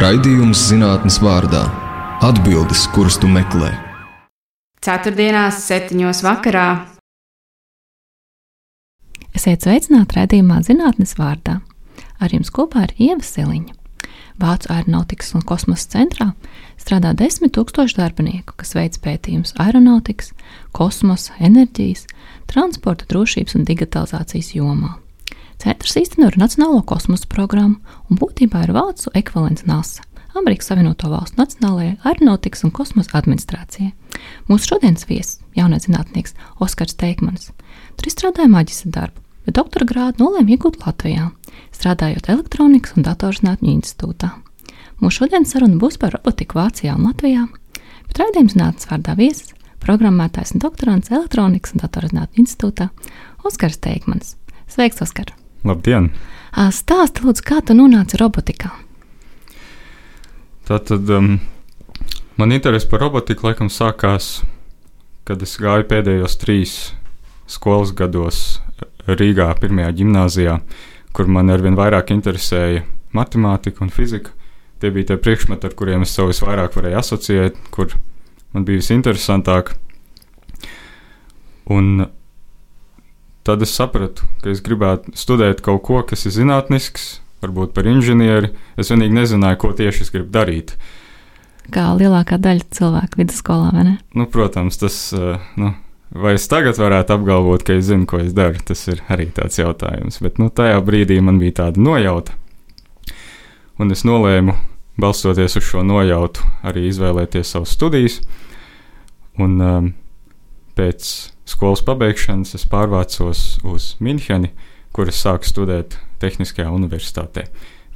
Raidījums zinātnes vārdā - atbildes, kuras tu meklē. Ceturtdienās, septiņos vakarā. Esiet sveicināti raidījumā zinātnes vārdā. Ar jums kopā ir Ieva Siliņa. Vācu aeronautikas un kosmosa centrā strādā desmit tūkstoši darbinieku, kas veic pētījumus aeronautikas, kosmosa, enerģijas, transporta drošības un digitalizācijas jomā. Centrs īsteno Nacionālo kosmosa programmu un būtībā ir vācu ekvivalents NASA. Amerikas Savienoto Valstu Nacionālajai aeronautikas un kosmosa administrācijai. Mūsu šodienas viesis, jaunais zinātnieks Oskars Teikmans, tur izstrādāja maģistra darbu, bet doktora grādu nolēma iegūt Latvijā, strādājot elektronikas un datorzinātņu institūtā. Mūsu šodienas saruna būs par robotiku Vācijā un Latvijā, bet raidījuma zinātnes vārdā viesis, programmētājs un doktorants elektronikas un datorzinātņu institūtā Oskars Teikmans. Sveiks, Oskar! Labdien! Stāsti, lūdzu, kā tu nonāci robotikā? Tātad um, man interese par robotiku laikam sākās, kad es gāju pēdējos trīs skolas gados Rīgā, pirmajā gimnājā, kur man arvien vairāk interesēja matemātika un fizika. Tie bija tie priekšmeti, ar kuriem es sev visvairāk varēju asociēt, kur man bija visinteresantāk. Un tad es sapratu, ka es gribētu studēt kaut ko, kas ir zinātnisks, varbūt par inženieri. Es vienīgi nezināju, ko tieši es gribu darīt. Kā lielākā daļa cilvēku vidusskolā, vai ne? Nu, protams, tas. Nu, Vai es tagad varētu apgalvot, ka es zinu, ko es daru? Tas ir arī tāds jautājums. Bet nu, tajā brīdī man bija tāda nojauta. Un es nolēmu, balstoties uz šo nojautu, arī izvēlēties savas studijas. Un um, pēc skolas pabeigšanas es pārvācos uz Minheni, kur es sāku studēt Tehniskajā universitātē,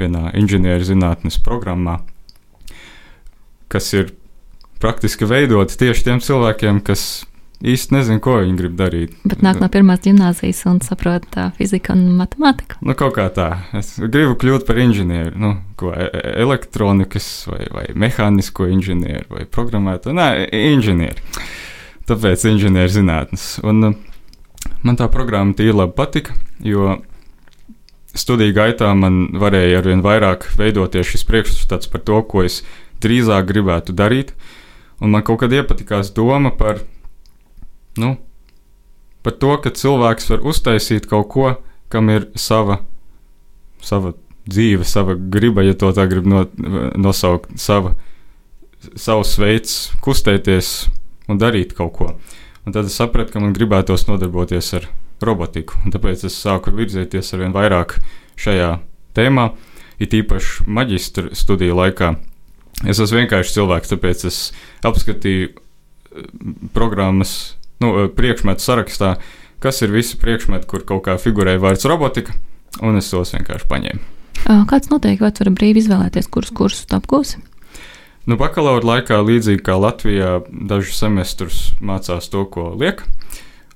vienā inženierzinātnes programmā, kas ir praktiski veidota tieši tiem cilvēkiem, kas īsti nezinu, ko viņi grib darīt. Bet nāk no pirmās gimnāzijas un saprot tā fizika un matemātika. Nu, kaut kā tā. Es gribu kļūt par inženieri, nu, ko e, e elektronikas vai, vai mehānisko inženieri vai programmētāju. Nē, inženieri. Tāpēc inženierzinātnes. Un uh, man tā programma tīri labi patika, jo studiju gaitā man varēja arvien vairāk veidoties šis priekšstats par to, ko es drīzāk gribētu darīt. Un man kaut kad iepatikās doma par nu, par to, ka cilvēks var uztaisīt kaut ko, kam ir sava, sava dzīve, sava griba, ja to tā grib no, nosaukt, sava, savs veids kustēties un darīt kaut ko. Un tad es sapratu, ka man gribētos nodarboties ar robotiku, un tāpēc es sāku virzīties ar vien vairāk šajā tēmā, it īpaši maģistra studiju laikā. Es esmu vienkārši cilvēks, tāpēc es apskatīju eh, programmas nu, eh, priekšmetu sarakstā, kas ir visi priekšmeti, kur kaut kā figurēja vārds robotika, un es tos vienkārši paņēmu. Kāds noteikti vai var brīvi izvēlēties, kurus kursus apgūsi? Nu, bakalaura laikā, līdzīgi kā Latvijā, dažus semestrus mācās to, ko liek,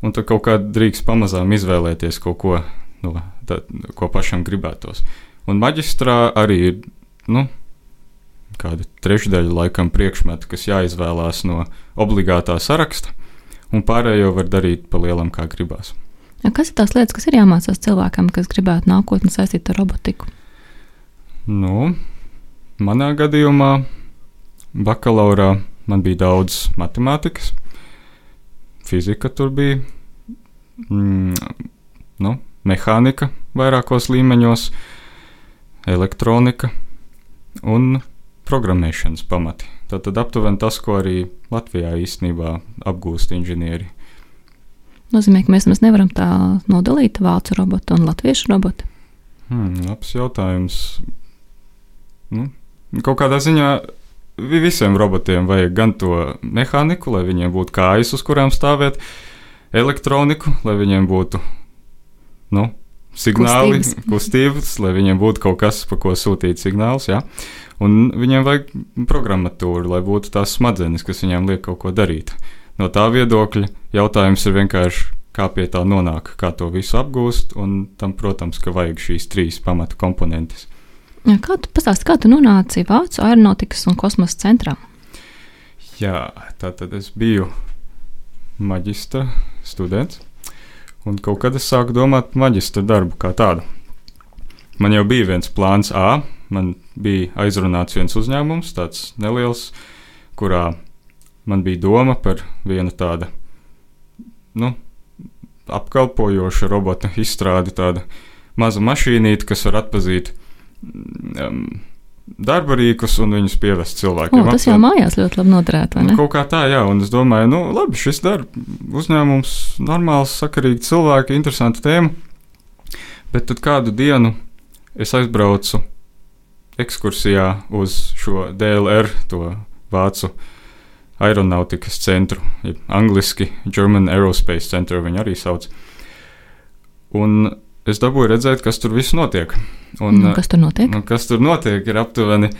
un tad kaut kā drīkst pamazām izvēlēties kaut ko, nu, tā, ko pašam gribētos. Un maģistrā arī ir, nu, kāda trešdaļa laikam priekšmetu, kas jāizvēlās no obligātā saraksta un pārējo var darīt pa lielam, kā gribās. Kas ir tās lietas, kas ir jāmācās cilvēkam, kas gribētu nākotnē saistīt ar robotiku? Nu, manā gadījumā, bakalaurā man bija daudz matemātikas, fizika tur bija, mm, nu, mehānika vairākos līmeņos, elektronika un programmēšanas pamati. Tad, tad aptuveni tas, ko arī Latvijā īstenībā apgūst inženieri. Nozīmē, ka mēs, mēs nevaram tā nodalīt vācu robotu un latviešu robotu. Hmm, labs jautājums. Nu, kaut kādā ziņā visiem robotiem vajag gan to mehāniku, lai viņiem būtu kājas, uz kurām stāvēt, elektroniku, lai viņiem būtu nu, signāli, kustības. kustības, lai viņiem būtu kaut kas, pa ko sūtīt signālus. Ja? Un viņiem vajag programmatūru, lai būtu tās smadzenes, kas viņiem liek kaut ko darīt. No tā viedokļa jautājums ir vienkārši, kā pie tā nonāk, kā to visu apgūst, un tam, protams, ka vajag šīs trīs pamata komponentes. Kā tu pastāsti, kā tu nonāci Vācu aeronautikas un kosmosa centrā? Jā, tā tad es biju maģistra students. Un kaut kad es sāku domāt par maģistra darbu kā tādu. Man jau bija viens plāns A, man bija aizrunāts viens uzņēmums, tāds neliels, kurā man bija doma par vienu tādu nu, apkalpojošu robota izstrādi, tādu mazu mašīnīti, kas var atpazīt um, darba rīkus un viņus pievest cilvēkiem. O, tas jau mājās ļoti labi noderētu? Nu, kaut kā tā, jā, un es domāju, nu, labi, šis darba uzņēmums, normāls, sakarīgi cilvēki, interesanta tēma. Bet tad kādu dienu es aizbraucu ekskursijā uz šo DLR, to vācu aeronautikas centru, ja angliski German Aerospace Center viņi arī sauc. Un es dabūju redzēt, kas tur viss notiek. Un, Nu, kas tur notiek? Nu, kas tur notiek, ir aptuveni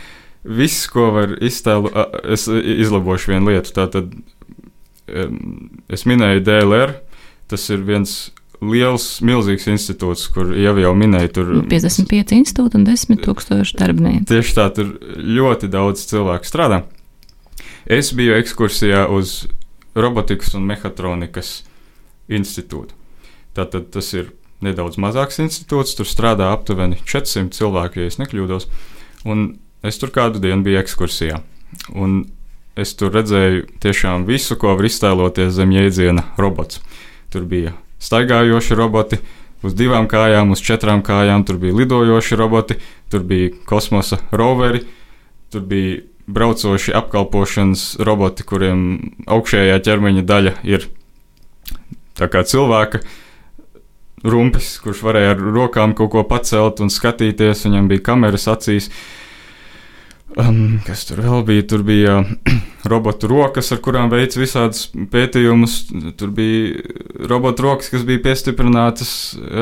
viss, ko var iztēlot. Es izlabošu vienu lietu. Tātad es minēju DLR. Tas ir viens liels, milzīgs institūts, kur jau jau minēju, tur 55 institūti un 10 tūkstoši darbinieku. tieši tā, tur ļoti daudz cilvēku strādā. Es biju ekskursijā uz robotikas un mehātronikas institūtu. Tātad tas ir nedaudz mazāks institūts, tur strādā aptuveni 400 cilvēku, ja es nekļūdos. Un es tur kādu dienu biju ekskursijā. Un es tur redzēju tiešām visu, ko var iztēloties zem jēdziena robots. Tur bija staigājoši roboti, uz divām kājām, uz četrām kājām, tur bija lidojoši roboti, tur bija kosmosa roveri, tur bija braucoši apkalpošanas roboti, kuriem augšējā ķermeņa daļa ir tā kā cilvēka rumpis, kurš varēja ar rokām kaut ko pacelt un skatīties. Viņam bija kameras acīs. Um, kas tur vēl bija? Tur bija robotu rokas, ar kurām veids visādus pētījumus. Tur bija robotu rokas, kas bija piestiprinātas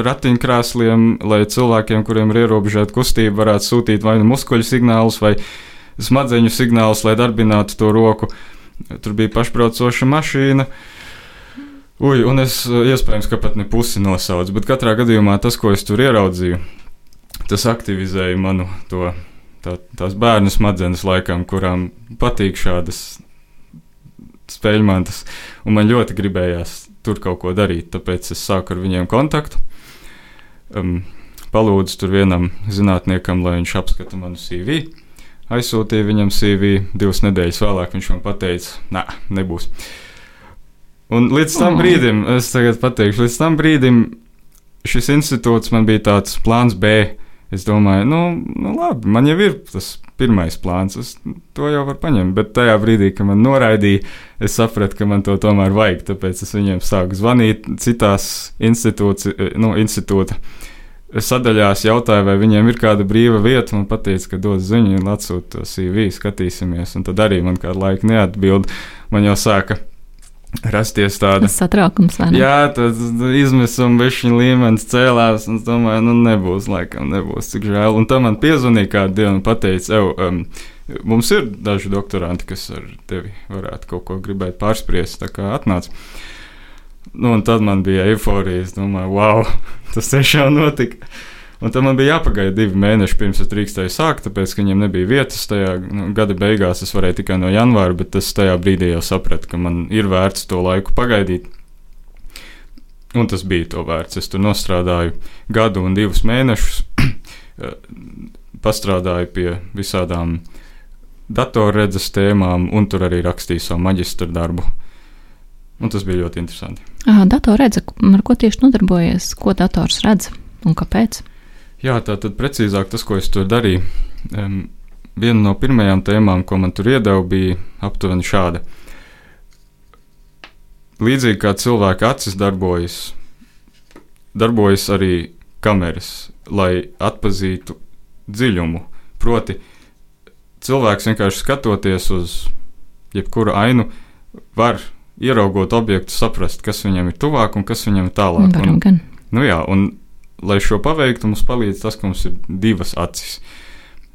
ratiņkrēsliem, lai cilvēkiem, kuriem ir ierobežota kustība, varētu sūtīt vai nu muskuļu signālus, vai smadzeņu signālus, lai darbinātu to roku. Tur bija pašbraucoša mašīna. Ui, un es iespējams, ka pat ne pusi nosaucu, bet katrā gadījumā tas, ko es tur ieraudzīju, tas aktivizēja manu to, tā, tās bērnu smadzenes laikam, kurām patīk šādas spēļmantas, un man ļoti gribējās tur kaut ko darīt, tāpēc es sāku ar viņiem kontaktu. Um, palūdzu tur vienam zinātniekam, lai viņš apskata manu CV. Aizsūtīju viņam CV, divas nedēļas vēlāk viņš man teica, nē, nebūs. Un līdz tam Oh. brīdim, es tagad pateikšu, līdz tam brīdim šis institūts man bija tāds plāns B. Es domāju, nu, nu labi, man jau ir tas pirmais plāns, es to jau varu paņemt. Bet tajā brīdī, kad man noraidīja, es sapratu, ka man to tomēr vajag. Tāpēc es viņiem sāku zvanīt citās institūci, nu, institūta sadaļās, jautāju, vai viņiem ir kāda brīva vieta. Man teica, ka dos ziņu atsūta CV, skatīsimies. Un tad arī man kādu laiku neatbild. Man jau sāka rasties tāda. Satraukums? Jā, tas izmisuma viņa līmenis cēlās, un es domāju, nu nebūs, laikam, nebūs cik žēl. Un tam man piezvanīja kādu dienu un teica, ev, um, mums ir daži doktoranti, kas ar tevi varētu kaut ko gribēt pārspriest, tā kā atnāc. Nu, un tad man bija eiforija, es domāju, wow, tas tiešām notika. Un tam man bija jāpagaida divi mēneši, pirms es drīkstēju sākt, tāpēc, ka viņiem nebija vietas. Tajā nu, gada beigās es varēju tikai no janvāra, bet es tajā brīdī jau sapratu, ka man ir vērts to laiku pagaidīt. Un tas bija to vērts. Es tur nostrādāju gadu un divus mēnešus, pastrādāju pie visādām datorredzes tēmām, un tur arī rakstīju savu maģistra darbu. Un tas bija ļoti interesanti. Datorā redz, ar ko tieši nodarbojies, ko dators redz un kāpēc. Jā, tā tad precīzāk tas, ko es tur darīju. Um, viena no pirmajām tēmām, ko man tur iedeva, bija aptuveni šāda. Līdzīgi kā cilvēka acis darbojas, darbojas arī kameras, lai atpazītu dziļumu. Proti, cilvēks vienkārši skatoties uz jebkuru ainu, var ieraugot objektu, saprast, kas viņam ir tuvāk un kas viņam ir tālāk. Un. Nu jā, un, lai šo paveiktu, mums palīdz tas, ka mums ir divas acis.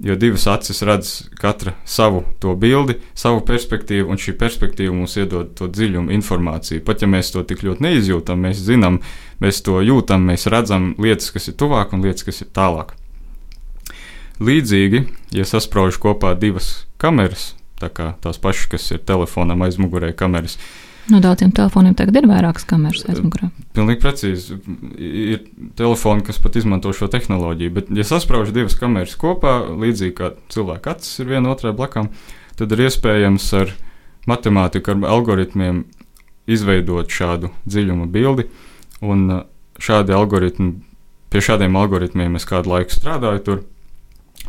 Jo divas acis redz katra savu to bildi, savu perspektīvu, un šī perspektīva mums iedod to dziļumu, informāciju. Pat ja mēs to tik ļoti neizjūtam, mēs zinām, mēs to jūtam, mēs redzam lietas, kas ir tuvāk un lietas, kas ir tālāk. Līdzīgi, ja sasprāžu kopā divas kameras, tā kā tās pašas, kas ir telefonam aizmugurē kameras, No daudziem telefoniem tagad ir vairākas kameras aizmugurē. Pilnīgi precīzi. Ir telefoni, kas pat izmanto šo tehnoloģiju, bet, ja sasprāž divas kameras kopā, līdzīgi kā cilvēka acis ir viena otrai blakām, tad ir iespējams ar matemātiku, ar algoritmiem izveidot šādu dziļuma bildi. Un uh, šādi algoritmi, pie šādiem algoritmiem es kādu laiku strādāju tur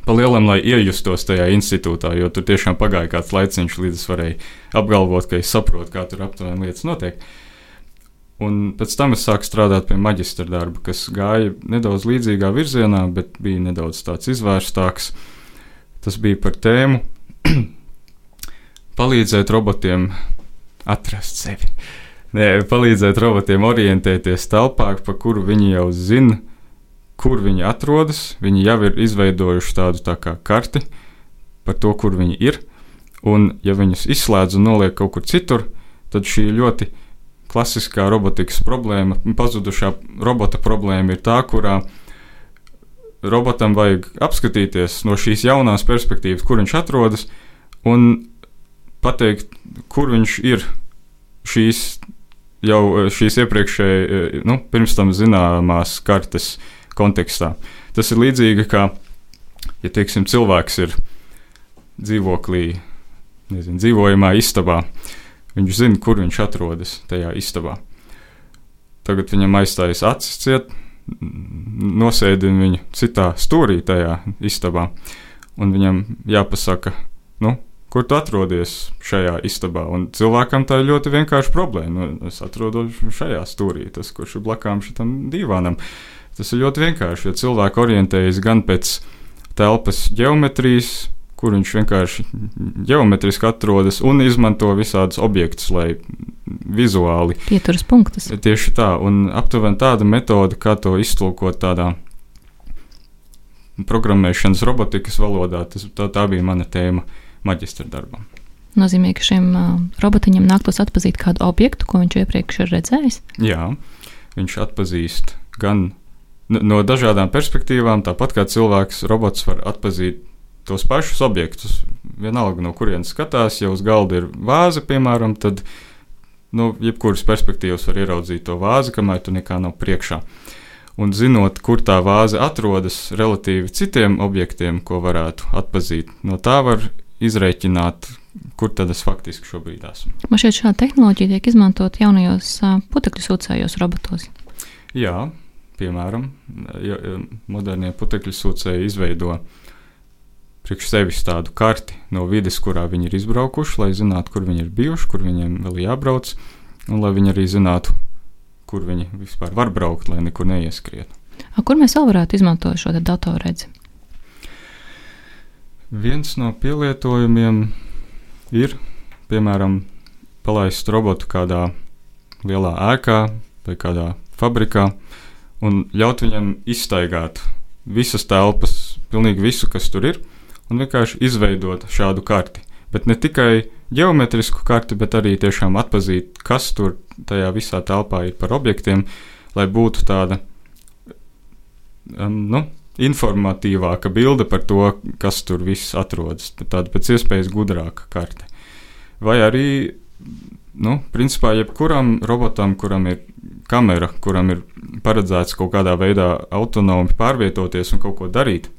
pa lielam, lai iejustos tajā institūtā, jo tur tiešām pagāja kāds laiciņš, līdz es varēju apgalvot, ka es saprotu, kā tur aptuveni lietas notiek. Un pēc tam es sāku strādāt pie maģistra darba, kas gāja nedaudz līdzīgā virzienā, bet bija nedaudz tāds izvērstāks. Tas bija par tēmu palīdzēt robotiem atrast sevi. Nē, palīdzēt robotiem orientēties telpā, pa kuru viņi jau zina, kur viņi atrodas. Viņi jau ir izveidojuši tādu tā kā karti par to, kur viņi ir. Un, ja viņus izslēdz un noliek kaut kur citur, tad šī ļoti klasiskā robotikas problēma, pazudušā robota problēma ir tā, kurā robotam vajag apskatīties no šīs jaunās perspektīvas, kur viņš atrodas, un pateikt, kur viņš ir šīs jau šīs iepriekšēji, nu, pirms tam zināmās kartes kontekstā. Tas ir līdzīgi kā, ja teiksim, cilvēks ir dzīvoklī, nezinu, dzīvojamā istabā. Viņš zina, kur viņš atrodas tajā istabā. Tagad viņam aizstājas acis ciet, nosēdina viņu citā stūrī tajā istabā, un viņam jāpasaka, nu, kur tu atrodies šajā istabā. Un cilvēkam tā ir ļoti vienkārša problēma. Nu, es atrodos šajā stūrī, tas, kurš ir blakām šitam divānam. Tas ir ļoti vienkārši, jo cilvēki orientējas gan pēc telpas geometrijas, kur viņš vienkārši geometriski atrodas un izmanto visādus objektus, lai vizuāli pieturas punktus. Tieši tā, un aptuveni tāda metode, kā to iztulkot tādā programmēšanas robotikas valodā, tas, tā, tā bija mana tēma maģistra darbam. Nozīmē, ka šim uh, robotiņam nāktos atpazīt kādu objektu, ko viņš iepriekš ir redzējis? Jā, viņš atpazīst gan no dažādām perspektīvām, tāpat kā cilvēks, robots var atpazīt tos pašus objektus. Vienalga, no kurienes skatās, ja uz galda ir vāze, piemēram, tad no nu, jebkuras perspektīvas var ieraudzīt to vāzi, kamēr tu nekā nav priekšā. Un zinot, kur tā vāze atrodas relatīvi citiem objektiem, ko varētu atpazīt, no tā var izreikināt, kur tad es faktiski šobrīd esmu. Man šķiet, šāda tehnoloģija tiek izmantot jaunajos putekļu sūcējos robotos. Jā, piemēram, modernie putekļu sūcēji izveido priekš sevis tādu karti no vides, kurā viņi ir izbraukuši, lai zinātu, kur viņi ir bijuši, kur viņiem vēl jābrauc, un lai viņi arī zinātu, kur viņi vispār var braukt, lai nekur neieskrietu. A, kur mēs vēl varētu izmantot šo datorredzi? Viens no pielietojumiem ir, piemēram, palaist robotu kādā lielā ēkā vai kādā fabrikā, uh, un ļaut viņam izstaigāt visas telpas, pilnīgi visu, kas tur ir, un vienkārši izveidot šādu karti. Bet ne tikai geometrisku karti, bet arī tiešām atzīt, kas tur tajā visā telpā ir par objektiem, lai būtu tāda um, nu, informatīvāka bilde par to, kas tur viss atrodas. Tāda pēc iespējas gudrāka karte. Vai arī, nu, principā, jebkuram robotam, kuram ir kamera, kuram ir paredzēts kaut kādā veidā autonomi pārvietoties un kaut ko darīt,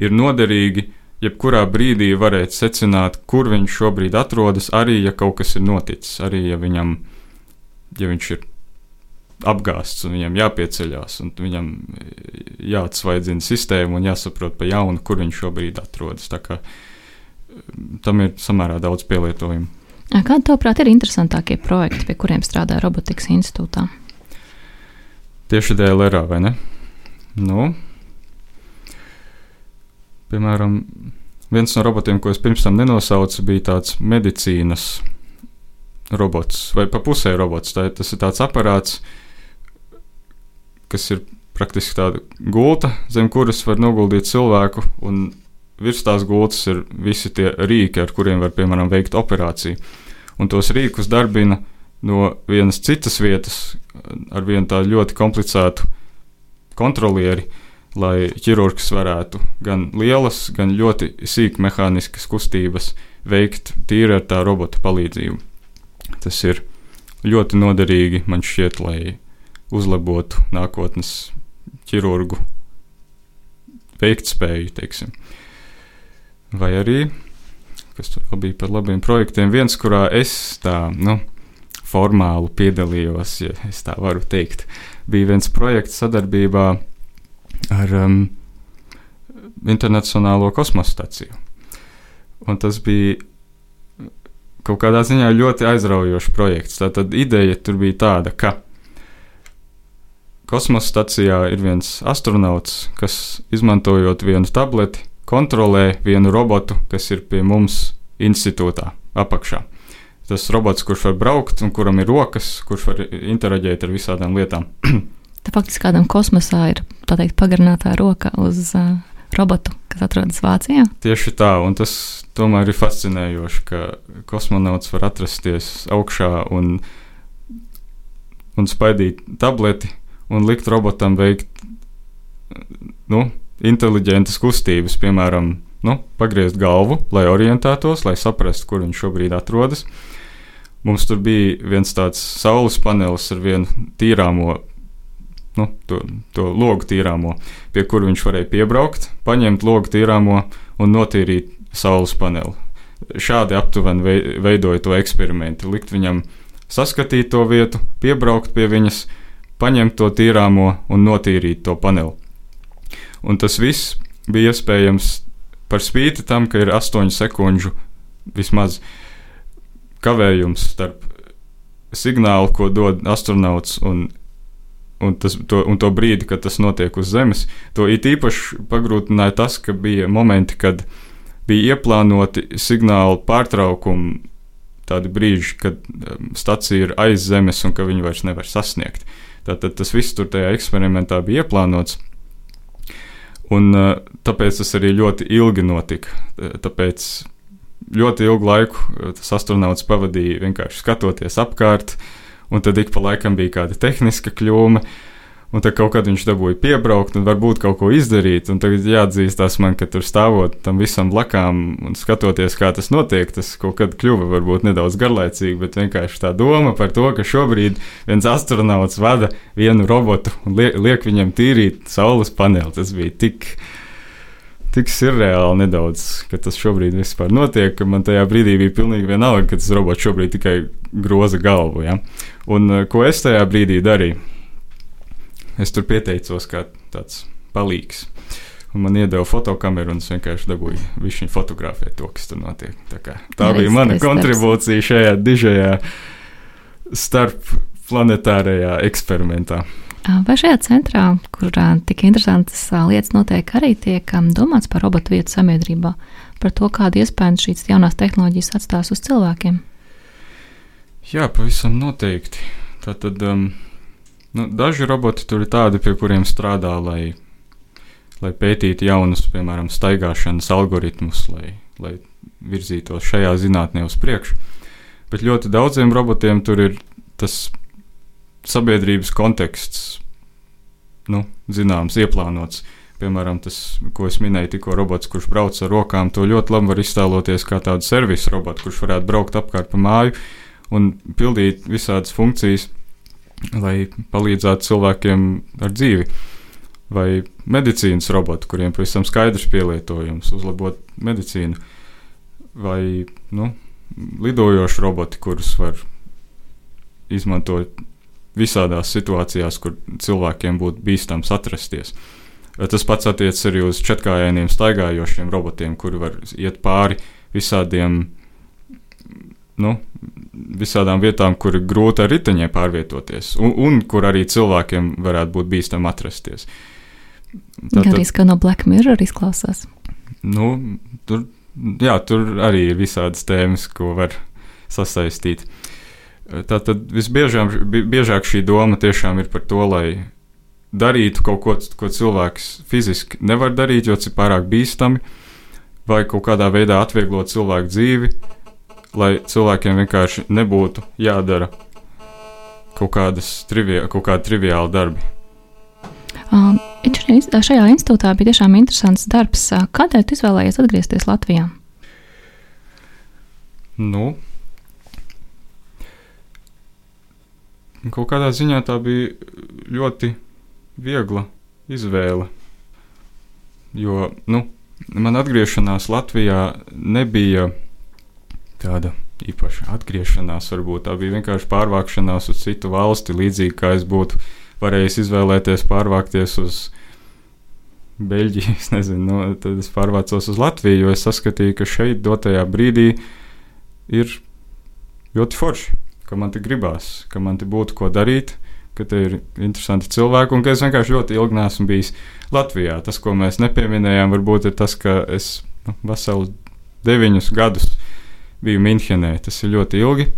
ir noderīgi jebkurā brīdī varēt secināt, kur viņš šobrīd atrodas, arī ja kaut kas ir noticis, arī ja viņam, ja viņš ir apgāsts un viņam jāpieceļās, un viņam jāatsvaidzina sistēma un jāsaprot pa jaunu, kur viņš šobrīd atrodas. Tā kā tam ir samērā daudz pielietojumu. Kādi, tavuprāt, ir interesantākie projekti, pie kuriem strādā Robotikas institūtā? Tieši DLR, vai ne? Nu, piemēram, viens no robotiem, ko es pirms tam nenosaucu, bija tāds medicīnas robots, vai pa pusē robots. Tā, tas ir tāds aparāts, kas ir praktiski tāda gulta, zem kuras var noguldīt cilvēku, un virs tās gultas ir visi tie rīki, ar kuriem var, piemēram, veikt operāciju. Un tos rīkus darbina no vienas citas vietas ar vienu tādu ļoti komplicētu kontrolieri, lai ķirurgs varētu gan lielas, gan ļoti sīk mehāniskas kustības veikt tīri ar tā robota palīdzību. Tas ir ļoti noderīgi man šķiet, lai uzlabotu nākotnes ķirurgu veiktspēju, teiksim. Vai arī, kas bija par labiem projektiem, viens, kurā es tā, nu, formāli piedalījos, ja tā varu teikt, bija viens projekts sadarbībā ar um, Internacionālo kosmosa staciju. Un tas bija kaut kādā ziņā ļoti aizraujošs projekts. Tātad ideja tur bija tāda, ka kosmosa stacijā ir viens astronauts, kas izmantojot vienu tableti, kontrolē vienu robotu, kas ir pie mums institūtā apakšā. Tas robots, kurš var braukt un kuram ir rokas, kurš var interaģēt ar visādām lietām. Tā faktiski kādam kosmosā ir teikt, pagarinātā roka uz uh, robotu, kas atrodas Vācijā. Tieši tā, un tas tomēr ir fascinējoši, ka kosmonauts var atrasties augšā un, un spaidīt tableti un likt robotam veikt nu, inteliģentas kustības, piemēram, nu, pagriezt galvu, lai orientētos, lai saprastu, kur viņš šobrīd atrodas. Mums tur bija viens tāds saules panelis ar vienu tīrāmo, nu, to, to logu tīrāmo, pie kura viņš varēja piebraukt, paņemt logu tīrāmo un notīrīt saules paneli. Šādi aptuveni veidoja to eksperimentu. Likt viņam saskatīt to vietu, piebraukt pie viņas, paņemt to tīrāmo un notīrīt to paneli. Un tas viss bija iespējams par spīti tam, ka ir 8 sekundžu vismaz kavējums starp signālu, ko dod astronauts, un, un, tas, to, un to brīdi, kad tas notiek uz Zemes. To it īpaši pagrūtināja tas, ka bija momenti, kad bija ieplānoti signālu pārtraukumi, tādi brīži, kad um, stacija ir aiz Zemes un ka viņi vairs nevar sasniegt. Tātad tas viss tur tajā eksperimentā bija ieplānots. Un, uh, tāpēc tas arī ļoti ilgi notika. Tāpēc ļoti ilgu laiku eh, tas astronauts pavadīja vienkārši skatoties apkārt, un tad ik pa laikam bija kāda tehniska kļūme. Un tad kaut kad viņš dabūja piebraukt un varbūt kaut ko izdarīt. Un tagad jāatzīstās man, ka tur stāvot tam visam blakām un skatoties, kā tas notiek, tas kaut kad kļuva varbūt nedaudz garlaicīgi, bet vienkārši tā doma par to, ka šobrīd viens astronauts vada vienu robotu un liek, liek viņam tīrīt saules paneli, tas bija tik tik surreāli nedaudz, ka tas šobrīd vispār notiek, ka man tajā brīdī bija pilnīgi vienalga, ka tas robots šobrīd tikai groza galvu. Ja? Un eh, ko es tajā brīdī darīju? Es tur pieteicos kā tāds palīgs. Un man iedeva fotokameru, un es vienkārši dabūju viņa fotografēt to, kas tur notiek. Tā, kā, tā Jā, bija mana kontribūcija šajā dižajā starpplanetārajā eksperimentā. Vai šajā centrā, kur tik interesantas lietas notiek, arī tiek domāts par robotu vietu sabiedrībā, par to, kādu iespēju šīs jaunās tehnoloģijas atstās uz cilvēkiem? Jā, pavisam noteikti. Tātad um, nu, daži roboti tur ir tādi, pie kuriem strādā, lai, lai pētītu jaunus, piemēram, staigāšanas algoritmus, lai, lai virzītos šajā zinātnē uz priekšu. Bet ļoti daudziem robotiem tur ir tas sabiedrības konteksts, nu, zināms, ieplānots. Piemēram, tas, ko es minēju, tikko robots, kurš brauc ar rokām, to ļoti labi var iztēloties kā tādu servisu robotu, kurš varētu braukt apkārt pa māju un pildīt visādas funkcijas, lai palīdzētu cilvēkiem ar dzīvi. Vai medicīnas robotu, kuriem pavisam skaidrs pielietojums, uzlabot medicīnu, vai nu, lidojošu roboti, kurus var izmantot visādās situācijās, kur cilvēkiem būtu bīstams atrasties. Tas pats attiecas arī uz četrkājainiem staigājošiem robotiem, kuri var iet pāri visādiem, nu, visādām vietām, kur ir grūti ar riteņiem pārvietoties, un, un kur arī cilvēkiem varētu būt bīstami atrasties. Tātad, arī kā no Black Mirror izklausās. Nu, tur, jā, tur arī ir visādas tēmas, ko var sasaistīt. Uh, Tātad visbiežāk biežāk šī doma tiešām ir par to, lai darītu kaut ko, ko cilvēks fiziski nevar darīt, jo tas ir pārāk bīstami, vai kaut kādā veidā atvieglot cilvēku dzīvi, lai cilvēkiem vienkārši nebūtu jādara kaut, kādas trivia, kaut kādi triviāli darbi. Um, šajā institūtā bija tiešām interesants darbs. Kādēļ tu izvēlējies atgriezties Latvijā? Nu, kaut kādā ziņā tā bija ļoti viegla izvēle. Jo nu, man atgriešanās Latvijā nebija tāda īpaša atgriešanās, varbūt tā bija vienkārši pārvākšanās uz citu valsti, līdzīgi kā es būtu varējis izvēlēties pārvākties uz Beļģiju. Es nezinu, nu, tad es pārvācos uz Latviju, jo es saskatīju, ka šeit dotajā brīdī ir ļoti forši, ka man te gribās, ka man te būtu ko darīt, ka te ir interesanti cilvēki un ka es vienkārši ļoti ilgi neesmu bijis Latvijā. Tas, ko mēs nepieminējām, varbūt ir tas, ka es nu, veselu deviņus gadus biju Minhenē. Tas ir ļoti ilgi.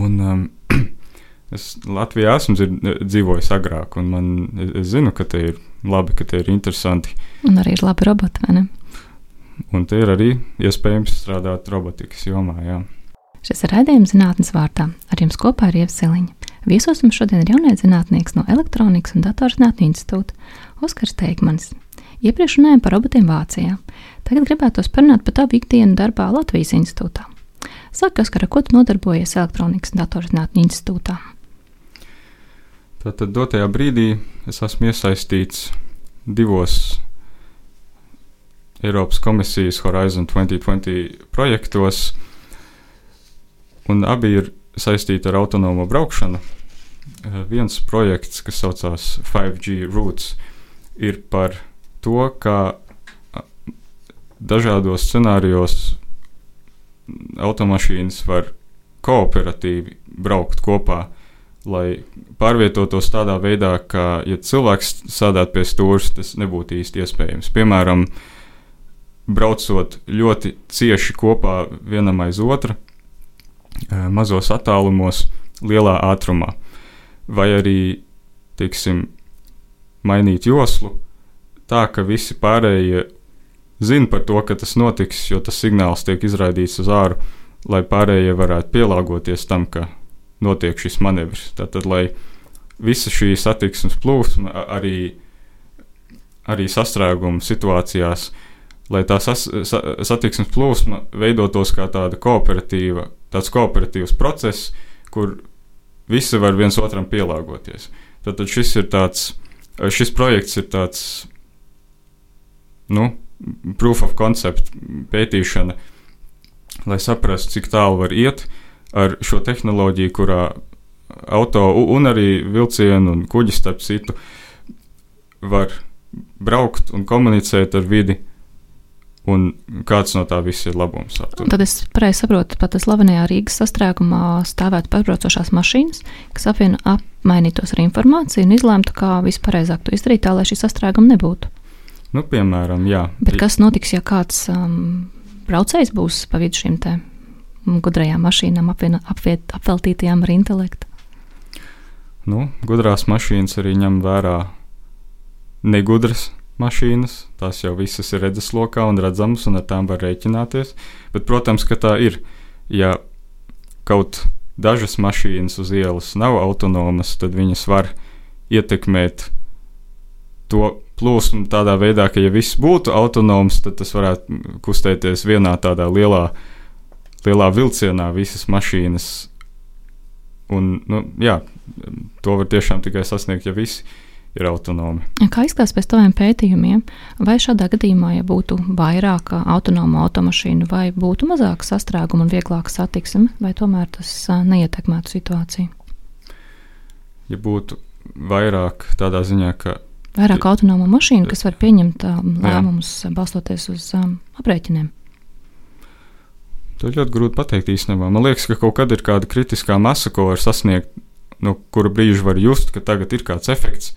Un, um, es Latvijā esmu dzīvojis agrāk, un man, es, zinu, ka te ir labi, ka te ir interesanti. Un arī ir labi roboti, vai ne? Un te ir arī iespējams strādāt robotikas jomā. Jā. Šis ir raidījums zinātnes vārtā. Ar jums kopā ir Ievseliņa. Viesos mums šodien ir jaunais zinātnieks no Elektronikas un Datorzinātņu institūta Oskars Teikmanis. Iepriekš runājām par robotiem Vācijā. Tagad gribētos parunāt par tavu ikdienu darbā Latvijas institūtā. Saka, Oskar, ar ko tu nodarbojies Elektronikas un Datorzinātņu institūtā? Tātad dotajā brīdī es esmu iesaistīts divos Eiropas komisijas Horizon 2020 projektos, un abi ir saistīti ar autonomo braukšanu. Viens projekts, kas saucās 5G Routes, ir par to, kā dažādos scenārijos automašīnas var kooperatīvi braukt kopā, lai pārvietotos tādā veidā, ka, ja cilvēks sēdētu pie stūres, tas nebūtu īsti iespējams. Piemēram, braucot ļoti cieši kopā vienam aiz otra, mazos attālumos, lielā ātrumā, vai arī, teiksim, mainīt joslu tā, ka visi pārējie zina par to, ka tas notiks, jo tas signāls tiek izraidīts uz āru, lai pārējie varētu pielāgoties tam, ka notiek šis manevrs. Tātad, lai visa šī satiksmes plūsma, arī, arī sastrēguma situācijās, lai tā sas, sa, satiksmes plūsma veidotos kā tāda kooperatīva tāds kooperatīvs process, kur visi var viens otram pielāgoties. Tad šis ir tāds, šis projekts ir tāds, nu, proof of concept pētīšana, lai saprastu, cik tālu var iet ar šo tehnoloģiju, kurā auto un arī vilcienu un kuģi starp citu var braukt un komunicēt ar vidi Un kāds no tā viss ir labums? Tad es pareizi saprotu, ka pat slavenajā Rīgas sastrēgumā stāvētu pārbraucošās mašīnas, kas apvieno apmainītos ar informāciju un izlēmtu, kā vispareizāk to izdarīt, tā lai šī sastrēguma nebūtu. Nu, piemēram, jā. Bet kas notiks, ja kāds um, braucējs būs pa vidu šīm gudrajām mašīnām, apvieno, apviet, apveltītajām ar intelektu? Nu, gudrās mašīnas arī ņem vērā negudras mašīnas, tās jau visas ir redzeslokā un redzamas, un ar tām var rēķināties. Bet, protams, ka tā ir. Ja kaut dažas mašīnas uz ielas nav autonomas, tad viņas var ietekmēt to plūsmu tādā veidā, ka, ja viss būtu autonoms, tad tas varētu kustēties vienā tādā lielā, lielā vilcienā, visas mašīnas. Un, nu, jā, to var tiešām tikai sasniegt, ja visi ir autonomi. Kā izskatās pēc taviem pētījumiem, vai šādā gadījumā, ja būtu vairāk autonomu automašīnu, vai būtu mazāk sastrēgumu un vieglāka satiksme, vai tomēr tas neietekmētu situāciju? Ja būtu vairāk tādā ziņā, ka. Vairāk autonomu mašīnu, kas var pieņemt um, lēmumus jā. balstoties uz um, aprēķiniem. To ļoti grūti pateikt īstenībā. Man liekas, ka kaut kad ir kāda kritiskā masa, ko var sasniegt, no kura brīža var just, ka tagad ir kāds efekts.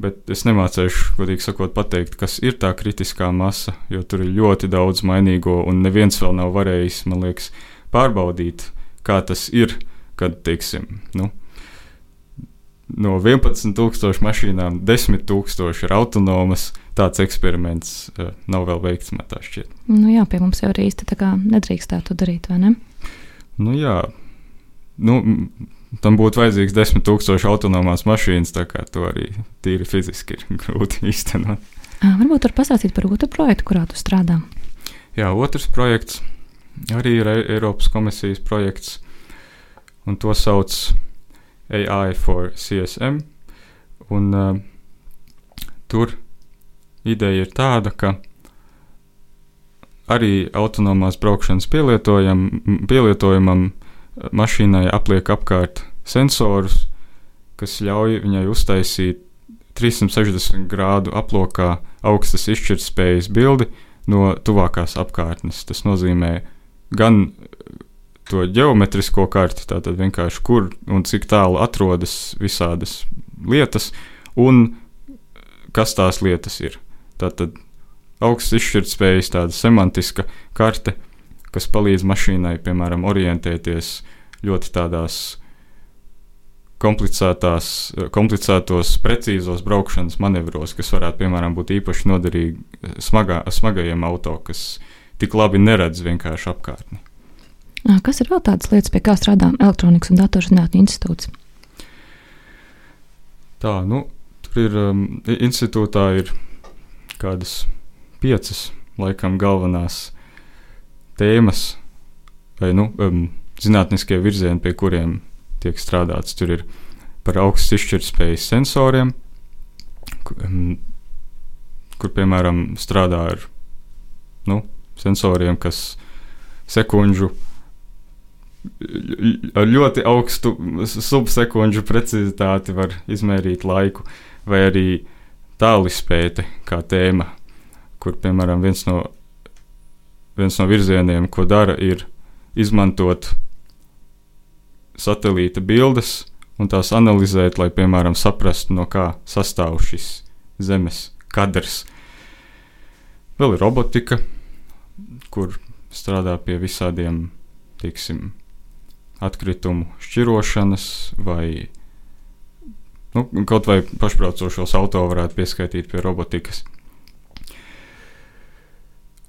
Bet es nemācīšu, godīgi sakot, pateikt, kas ir tā kritiskā masa, jo tur ir ļoti daudz mainīgo, un neviens vēl nav varējis, man liekas, pārbaudīt, kā tas ir, kad, teiksim, nu, no 11,000 mašīnām 10,000 ir autonomas. Tāds eksperiments uh, nav vēl veikts, man tā šķiet. Nu jā, pie mums jau arī īsti tā kā nedrīkstētu darīt, vai ne? Nu jā, nu, tam būtu vajadzīgs desmit tūkstoši autonomās mašīnas, tā kā to arī tīri fiziski ir grūti īstenot. Varbūt var pastāstīt par otru projektu, kurā tu strādā. Jā, otrs projekts arī ir Eiropas komisijas projekts, un to sauc AI for CSM. Un, uh, tur ideja ir tāda, ka arī autonomās braukšanas pielietojam, pielietojumam mašīnai apliek apkārt sensorus, kas ļauj viņai uztaisīt 360 grādu aplokā augstas izšķirtspējas bildi no tuvākās apkārtnes. Tas nozīmē gan to geometrisko karti, tātad vienkārši kur un cik tālu atrodas visādas lietas, un kas tās lietas ir. Tātad augsts izšķirtspējas, tāda semantiska karte, kas palīdz mašīnai, piemēram, orientēties ļoti tādās komplicētos, precīzos braukšanas manevros, kas varētu, piemēram, būt īpaši noderīgi smagā, smagajiem auto, kas tik labi neredz vienkārši apkārtni. Kas ir vēl tādas lietas, pie kā strādā Elektronikas un datorzinātņu institūts? Tā, nu, tur ir um, institūtā ir kādas piecas, laikam, galvenās tēmas vai nu, um, zinātniskie virzieni, pie kuriem tiek strādāts. Tur ir par augstu izšķirtspējas sensoriem, kur, um, kur piemēram strādā ar nu, sensoriem, kas sekundžu ar ļoti augstu subsekundžu precizitāti var izmērīt laiku, vai arī tālispēte kā tēma, kur, piemēram, viens no, viens no virzieniem, ko dara, ir izmantot satelīta bildes un tās analizēt, lai, piemēram, saprastu, no kā sastāv šis Zemes kadrs. Vēl ir robotika, kur strādā pie visādiem, teiksim, atkritumu šķirošanas, vai nu, kaut vai pašbraucošos auto varētu pieskaitīt pie robotikas.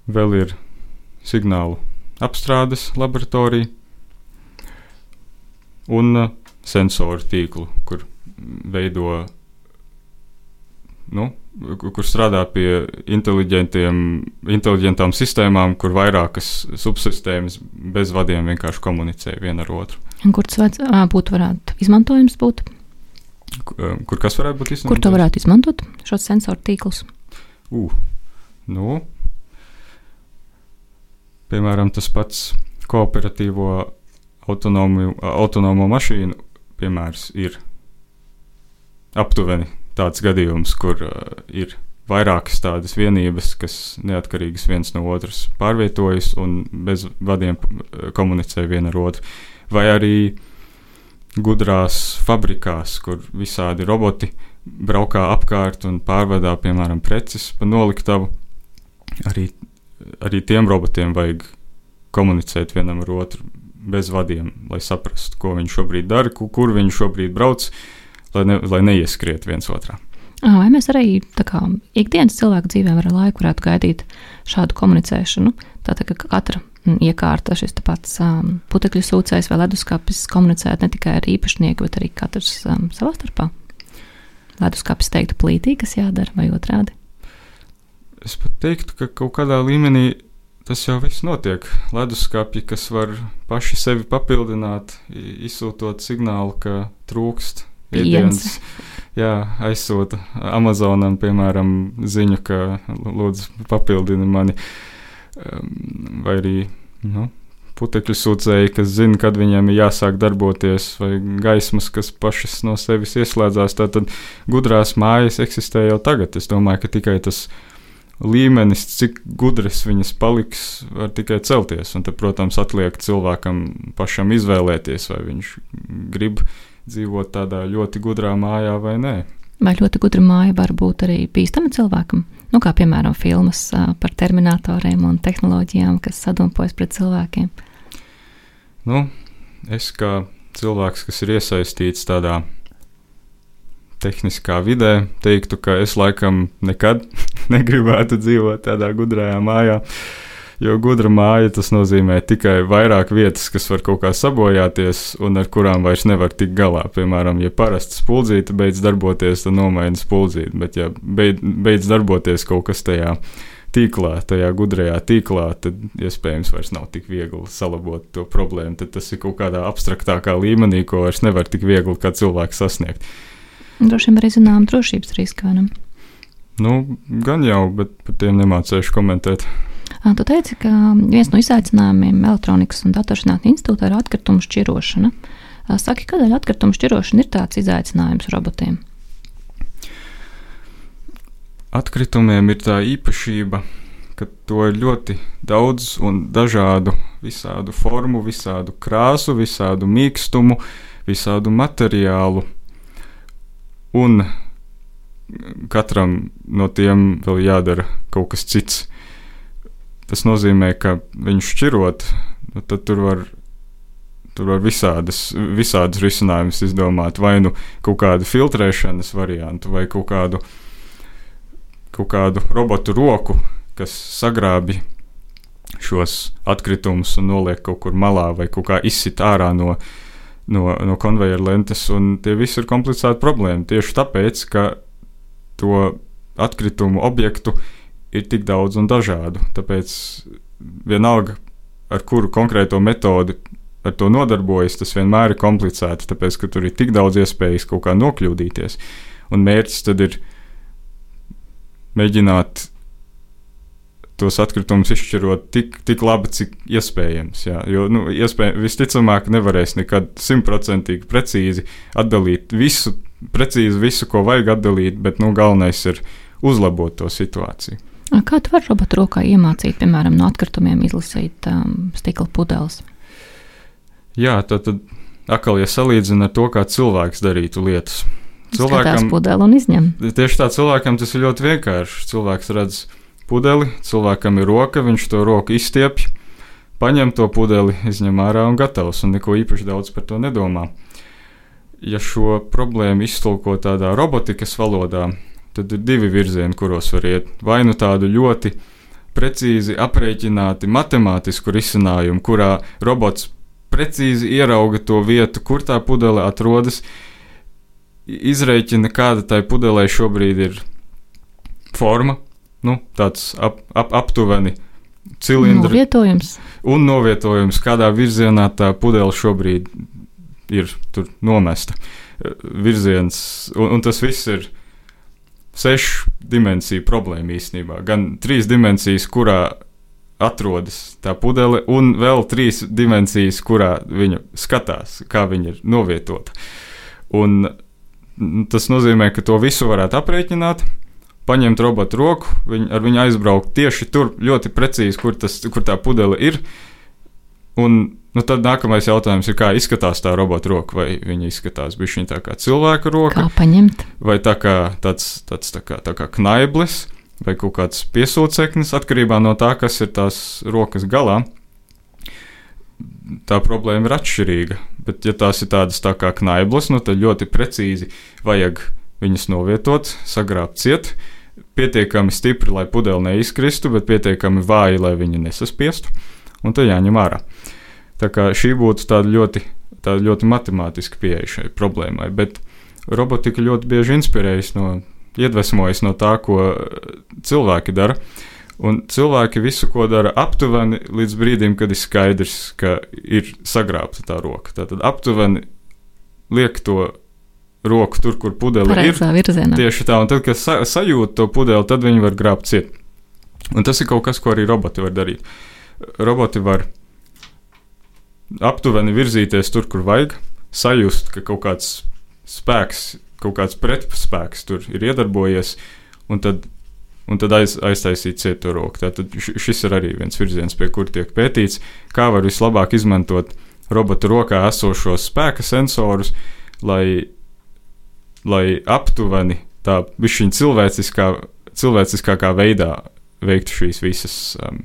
Vēl ir signālu apstrādes laboratorija, un uh, sensoru tīklu, kur veido, nu, kur strādā pie inteliģentām sistēmām, kur vairākas subsistēmas bez vadiem vienkārši komunicē viena ar otru. Un kur tas būtu varētu izmantojams būt? Kur kas varētu būt izmantojams? Kur to varētu izmantot, šos sensoru tīklus? Uh, nu, piemēram, tas pats kooperatīvo autonomu, autonomo mašīnu piemērs ir aptuveni tāds gadījums, kur uh, ir vairākas tādas vienības, kas neatkarīgas viens no otras pārvietojas un bez vadiem komunicē viena ar otru. Vai arī gudrās fabrikās, kur visādi roboti braukā apkārt un pārvadā, piemēram, preces pa noliktavu. Arī, arī tiem robotiem vajag komunicēt vienam ar otru bez vadiem, lai saprastu, ko viņi šobrīd dara, kur viņi šobrīd brauc, lai, ne, lai neieskriet viens otrā. Vai mēs arī kā, ikdienas cilvēku dzīvē ar laiku varētu gaidīt šādu komunicēšanu? Tātad, ka katra iekārta, šis pats um, putekļu sūcējs vai leduskapis komunicēt ne tikai ar īpašnieku, bet arī katrs um, savā starpā. Leduskapis teiktu plītī, kas jādara, vai otrādi? Es pat teiktu, ka kaut kādā līmenī tas jau viss notiek. Leduskapji, kas var paši sevi papildināt, izsūtot signālu, ka trūkst ēdienas. Jā, aizsūta Amazonam, piemēram, ziņu, ka lūdzu papildini mani. Vai arī nu, putekļu sūcēji, kas zina, kad viņiem ir jāsāk darboties, vai gaismas, kas pašas no sevis ieslēdzās. Tātad gudrās mājas eksistē jau tagad. Es domāju, ka tikai tas līmenis, cik gudrs viņas paliks, var tikai celties. Un, tad, protams, atliek cilvēkam pašam izvēlēties, vai viņš grib dzīvot tādā ļoti gudrā mājā vai nē. Vai ļoti gudra māja var būt arī bīstama cilvēkam? Nu, kā piemēram filmas par terminatoriem un tehnoloģijām, kas sadumpojas pret cilvēkiem. Nu, es kā cilvēks, kas ir iesaistīts tādā tehniskā vidē, teiktu, ka es laikam nekad negribētu dzīvot tādā gudrajā mājā. Jo gudra māja tas nozīmē tikai vairāk vietas, kas var kaut kā sabojāties un ar kurām vairs nevar tikt galā. Piemēram, ja parasti spuldzīte beidz darboties, tad nomaina spuldzīti, bet ja beidz, darboties kaut kas tajā tīklā, tajā gudrajā tīklā, tad iespējams vairs nav tik viegli salabot to problēmu. Tad tas ir kaut kādā abstraktākā līmenī, ko vairs nevar tik viegli kā cilvēks sasniegt. Droši vien arī zinām drošības riska. Ne? Nu, gan jau, bet par tiem nemācīšu komentēt. Tu teici, ka viens no izaicinājumiem elektronikas un datoršķinātņu institūtā ir atkritumu šķirošana. Saki, kādēļ atkritumu šķirošana ir tāds izaicinājums robotiem? Atkritumiem ir tā īpašība, ka to ir ļoti daudz un dažādu, visādu formu, visādu krāsu, visādu mīkstumu, visādu materiālu. Un katram no tiem vēl jādara kaut kas cits. Tas nozīmē, ka viņu šķirot, nu, tad tur var, tur var visādas, visādas risinājumus izdomāt. Vai nu kaut kādu filtrēšanas variantu, vai kaut kādu, kaut kādu robotu roku, kas sagrābi šos atkritumus un noliek kaut kur malā, vai kaut kā izsit ārā no, no, no konveijera lentes. Tie visi ir komplicēti problēma. Tieši tāpēc, ka to atkritumu objektu ir tik daudz un dažādu. Tāpēc vienalga, ar kuru konkrēto metodi ar to nodarbojas, tas vienmēr ir komplicēti, tāpēc ka tur ir tik daudz iespējas kaut kā nokļūdīties. Un mērķis tad ir mēģināt tos atkritumus izšķirot tik, tik labi, cik iespējams. Jā. Jo, nu, iespēj, visticamāk, nevarēs nekad simtprocentīgi precīzi atdalīt visu, precīzi visu, ko vajag atdalīt, bet nu, galvenais ir uzlabot to situāciju. Kā tu vari robotu rokā iemācīt, piemēram, no atkritumiem izlasīt um, stikla pudeles? Jā, tad, tad atkal, ja salīdzina ar to, kā cilvēks darītu lietas. Cilvēkam pudeli un izņem. Tieši tā cilvēkam tas ir ļoti vienkārši. Cilvēks redz pudeli, cilvēkam ir roka, viņš to roku izstiepj, paņem to pudeli, izņem ārā un gatavs, un neko īpaši daudz par to nedomā. Ja šo problēmu iztulko tādā robotikas valodā, tad ir divi virzieni, kuros var iet. Vai nu tādu ļoti precīzi aprēķināti matemātisku risinājumu, kurā robots precīzi ierauga to vietu, kur tā pudele atrodas, izreikina, kāda tai pudelē šobrīd ir forma, nu, tāds ap, ap, aptuveni cilindrs. Novietojums. Un novietojums, kādā virzienā tā pudele šobrīd ir nomesta. Virziens, un, un tas viss ir sešu dimensiju problēma īstenībā. Gan trīs dimensijas, kurā atrodas tā pudele, un vēl trīs dimensijas, kurā viņa skatās, kā viņa ir novietota. Un tas nozīmē, ka to visu varētu aprēķināt, paņemt robotu roku, viņu, ar viņu aizbraukt tieši tur, ļoti precīzi, kur, tas, kur tā pudele ir. Un Nu, tad nākamais jautājums ir, kā izskatās tā robota roka. Vai viņa izskatās bišķiņ tā kā cilvēka roka? Kā paņemt? Vai tā kā tāds, tāds tā kā, tā kā knaiblis, vai kaut kāds piesūceknis, atkarībā no tā, kas ir tās rokas galā. Tā problēma ir atšķirīga. Bet, ja tās ir tādas tā kā knaiblis, nu, tad ļoti precīzi vajag viņas novietot, sagrābt ciet, pietiekami stipri, lai pudele neizkristu, bet pietiekami vāji, lai viņa nesaspiestu, un tad jāņem ārā. Uh, Tā kā šī būtu tāda ļoti, tāda ļoti matemātiska pieeja šai problēmai, bet robotika ļoti bieži inspirējas no, iedvesmojas no tā, ko cilvēki dara. Un cilvēki visu, ko dara, aptuveni līdz brīdim, kad ir skaidrs, ka ir sagrābta tā roka. Tātad aptuveni liek to roku tur, kur pudele Pareizā ir. Virzienā. Tieši tā, un tad, kad sa sajūt to pudeli, tad viņi var grābt ciet. Un tas ir kaut kas, ko arī roboti var darīt. Roboti var aptuveni virzīties tur, kur vajag, sajust, ka kaut kāds spēks, kaut kāds pretspēks tur ir iedarbojies, un tad, un tad aiz, aiztaisīt cietu roku. Tātad šis ir arī viens virziens, pie kur tiek pētīts, kā var vislabāk izmantot robota rokā esošos spēka sensorus, lai, lai aptuveni tā višķiņa cilvēciskā, cilvēciskākā veidā veiktu šīs visas um,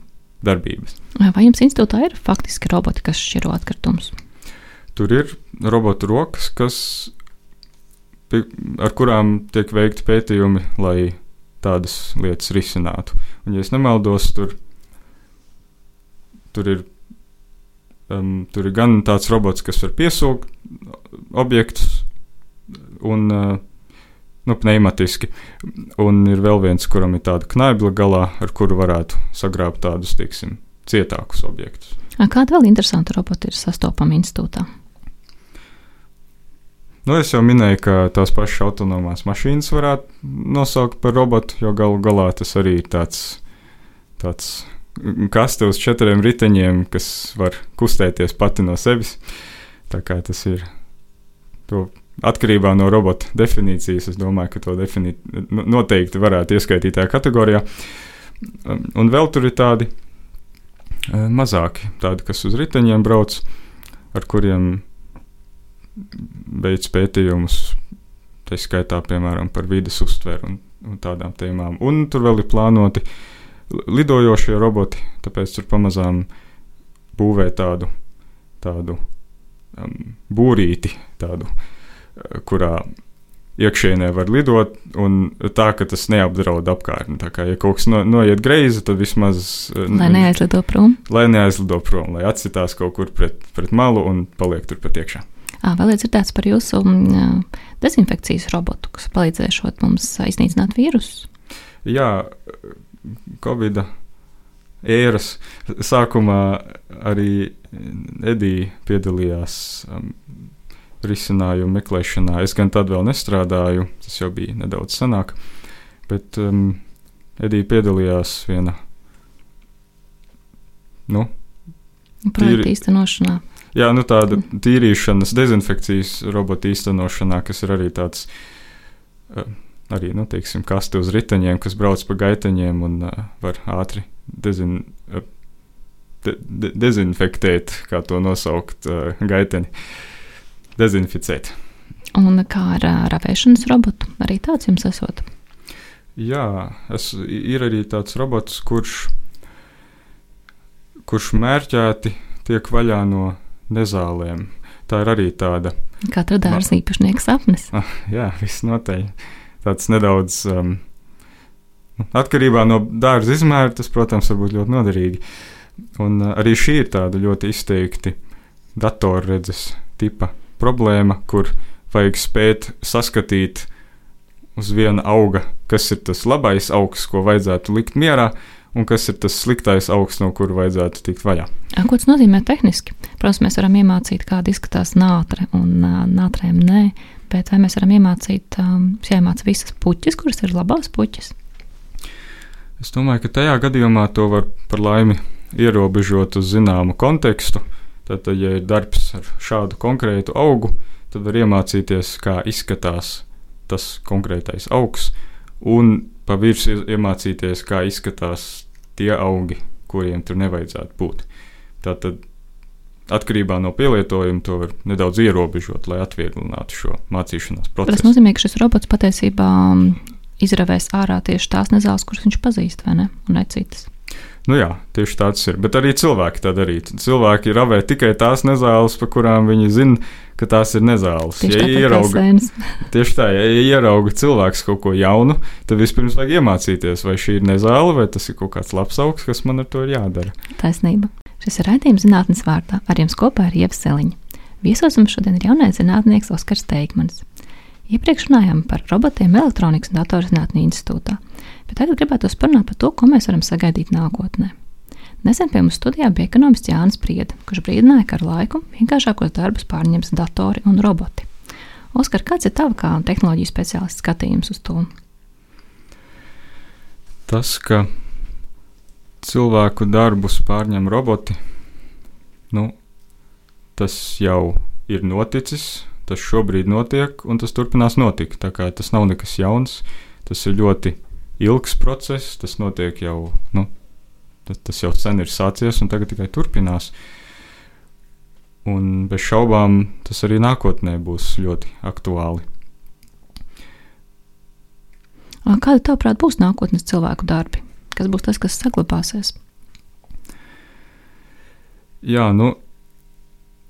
darbības. Vai jums institūtā ir faktiski roboti, kas šķiro atkritumus? Tur ir robotu rokas, kas, ar kurām tiek veikti pētījumi, lai tādas lietas risinātu. Un, ja es nemaldos, tur, tur, ir, um, tur ir gan tāds robots, kas var piesaukt objektus, un uh, nu, pneimatiski. Un ir vēl viens, kuram ir tāda knaibla galā, ar kuru varētu sagrābt tādus, teiksim, cietākus objektus. Kāda vēl interesanta robota ir sastopama institūtā? Nu, es jau minēju, ka tās pašas autonomās mašīnas varētu nosaukt par robotu, jo galu galā tas arī ir tāds, tāds kaste uz četriem riteņiem, kas var kustēties pati no sevis. Tā kā tas ir to atkarībā no robota definīcijas, es domāju, ka to definī, noteikti varētu ieskaitīt tajā kategorijā. Un vēl tur ir tādi eh, mazāki, tādi, kas uz riteņiem brauc, ar kuriem veids pētījumus, tā skaitā, piemēram, par vidas uztveru un, un tādām tēmām. Un tur vēl ir plānoti lidojošie roboti, tāpēc tur pamazām būvē tādu, tādu um, būrīti, tādu, uh, kurā iekšienē var lidot, un tā, ka tas neapdraud apkārtni. Tā kā, ja kaut kas no, noiet greizi, tad vismaz. Uh, lai neaizlido prom. Lai neaizlido prom, lai atsitās kaut kur pret, pret malu un paliek tur pat iekšā. Vēl ir dzirdēts par jūsu mm, dezinfekcijas robotu, kas palīdzēšot mums iznīcināt vīrusus. Jā, Covid ēras sākumā arī Edija piedalījās um, risinājumu meklēšanā. Es gan tad vēl nestrādāju, tas jau bija nedaudz senāk, bet um, Edija piedalījās viena. Nu, Projekta īstenošanā. Jā, nu tāda tīrīšanas, dezinfekcijas robota īstenošanā, kas ir arī tāds, eh, arī, nu, teiksim, kaste uz riteņiem, kas brauc pa gaiteņiem un uh, var ātri dezin, uh, de, de, dezinfektēt, kā to nosaukt, uh, gaiteņi, dezinficēt. Un kā ar ravēšanas robotu? Arī tāds jums esot? Jā, es, ir arī tāds robots, kurš, kurš mērķēti tiek vaļā no nezālēm. Tā ir arī tāda. Katra dārza īpašnieka sapnis. Ah, jā, viss noteikti. Tāds nedaudz um, atkarībā no dārza izmēra, tas, protams, var būt ļoti noderīgi. Un uh, arī šī ir tāda ļoti izteikti datorredzes tipa problēma, kur vajag spēt saskatīt uz viena auga, kas ir tas labais augs, ko vajadzētu likt mierā, un kas ir tas sliktais augsts, no kura vajadzētu tikt vaļā. Ko tas nozīmē tehniski? Protams, mēs varam iemācīt, kāda izskatās nātre un nātrēm nē, bet vai mēs varam iemācīt, jāiemāca visas puķis, kuras ir labās puķis? Es domāju, ka tajā gadījumā to var par laimi ierobežot uz zināmu kontekstu. Tad, ja ir darbs ar šādu konkrētu augu, tad var iemācīties, kā izskatās tas konkrētais augs, un pa virsmu iemācīties, kā izskatās tie augi, kuriem tur nevajadzētu būt. Tātad atkarībā no pielietojuma to var nedaudz ierobežot, lai atvieglinātu šo mācīšanās procesu. Tas nozīmē, ka šis robots patiesībā izravēs ārā tieši tās nezāles, kuras viņš pazīst, vai ne? Un ne citas. Nu jā, tieši tāds ir. Bet arī cilvēki tā darītu. Cilvēki ravē tikai tās nezāles, par kurām viņi zina, ka tās ir nezāles. Tieši ja ierauga, tieši tā, ja ierauga cilvēks kaut ko jaunu, tad vispirms vajag iemācīties, vai šī ir nezāle, vai tas ir kaut kāds labs augs, kas man ar to ir jādara. Taisnība. Šis ir raidījums zinātnes vārdā. Ar jums kopā ir Ieva Seliņa. Viesos mums šodien ir jaunais zinātnieks Oskars Teikmans. Iepriekš runājām par robotiem elektronikas un datorzinātņu institūtā, bet tagad gribētu parunāt par to, ko mēs varam sagaidīt nākotnē. Nesen pie mums studijā bija ekonomists Jānis Priede, kurš brīdināja, ka ar laiku vienkāršākos darbus pārņems datori un roboti. Oskar, kāds ir tavs kā tehnoloģiju speciālists skatījums uz to? Tas, ka cilvēku darbus pārņem roboti, nu, tas jau ir noticis tas šobrīd notiek, un tas turpinās notikt. Tā kā tas nav nekas jauns, tas ir ļoti ilgs process, tas notiek jau, nu, tas, tas jau sen ir sācies, un tagad tikai turpinās. Un bez šaubām tas arī nākotnē būs ļoti aktuāli. Kāda, tavuprāt, būs nākotnes cilvēku darbi? Kas būs tas, kas saglabāsies? Jā, nu,